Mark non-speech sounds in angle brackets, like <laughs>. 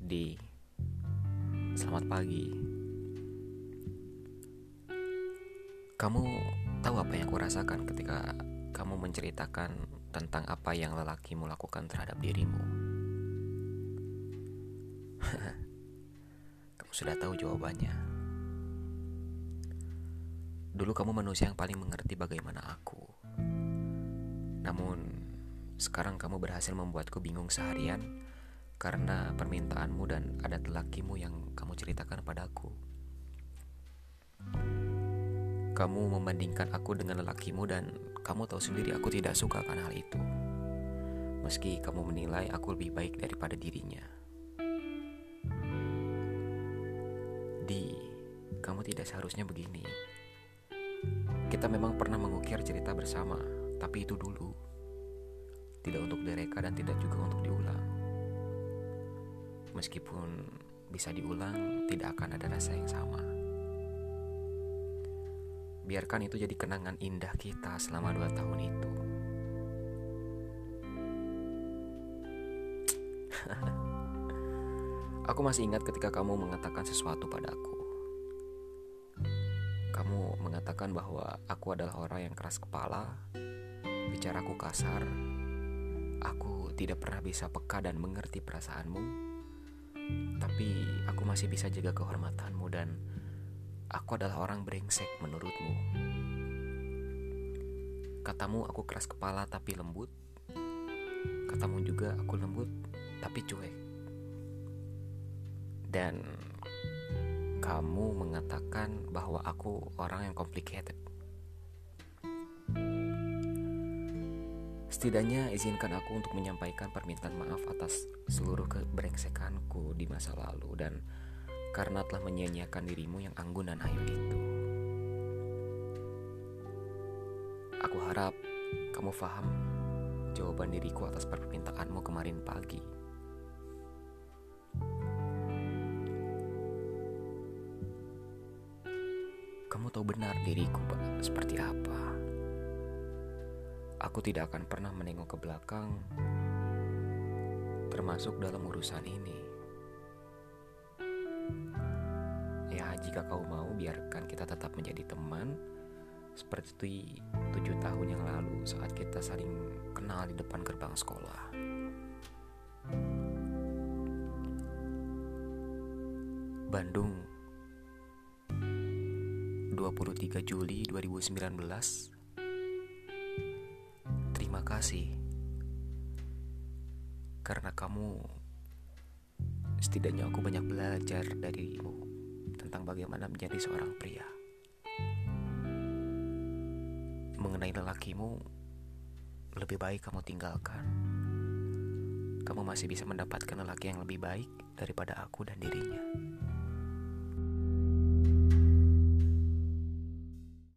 Di Selamat pagi Kamu tahu apa yang aku rasakan ketika kamu menceritakan tentang apa yang lelakimu lakukan terhadap dirimu? <laughs> kamu sudah tahu jawabannya. Dulu kamu manusia yang paling mengerti bagaimana aku. Namun, sekarang kamu berhasil membuatku bingung seharian karena permintaanmu dan adat lakimu yang kamu ceritakan padaku. Kamu membandingkan aku dengan lelakimu dan kamu tahu sendiri aku tidak suka akan hal itu. Meski kamu menilai aku lebih baik daripada dirinya. Di, kamu tidak seharusnya begini. Kita memang pernah mengukir cerita bersama, tapi itu dulu. Tidak untuk direka dan tidak juga untuk diulang. Meskipun bisa diulang, tidak akan ada rasa yang sama. Biarkan itu jadi kenangan indah kita selama dua tahun itu. <laughs> Aku masih ingat ketika kamu mengatakan sesuatu padaku. Kamu mengatakan bahwa aku adalah orang yang keras kepala, bicaraku kasar, aku tidak pernah bisa peka dan mengerti perasaanmu, tapi aku masih bisa jaga kehormatanmu dan aku adalah orang brengsek menurutmu. Katamu aku keras kepala tapi lembut, katamu juga aku lembut tapi cuek. Dan kamu mengatakan bahwa aku orang yang complicated. Setidaknya izinkan aku untuk menyampaikan permintaan maaf atas seluruh kebrengsekanku di masa lalu dan karena telah menyia-nyiakan dirimu yang anggun dan ayu itu. Aku harap kamu paham jawaban diriku atas permintaanmu kemarin pagi. Kamu tahu benar diriku seperti. Aku tidak akan pernah menengok ke belakang, termasuk dalam urusan ini. Ya, jika kau mau, biarkan kita tetap menjadi teman, seperti tujuh tahun yang lalu saat kita saling kenal di depan gerbang sekolah. Bandung 23 Juli 2019 Terima kasih. Karena kamu Setidaknya aku banyak belajar darimu Tentang bagaimana menjadi seorang pria. Mengenai lelakimu Lebih baik kamu tinggalkan. Kamu masih bisa mendapatkan lelaki yang lebih baik Daripada aku dan dirinya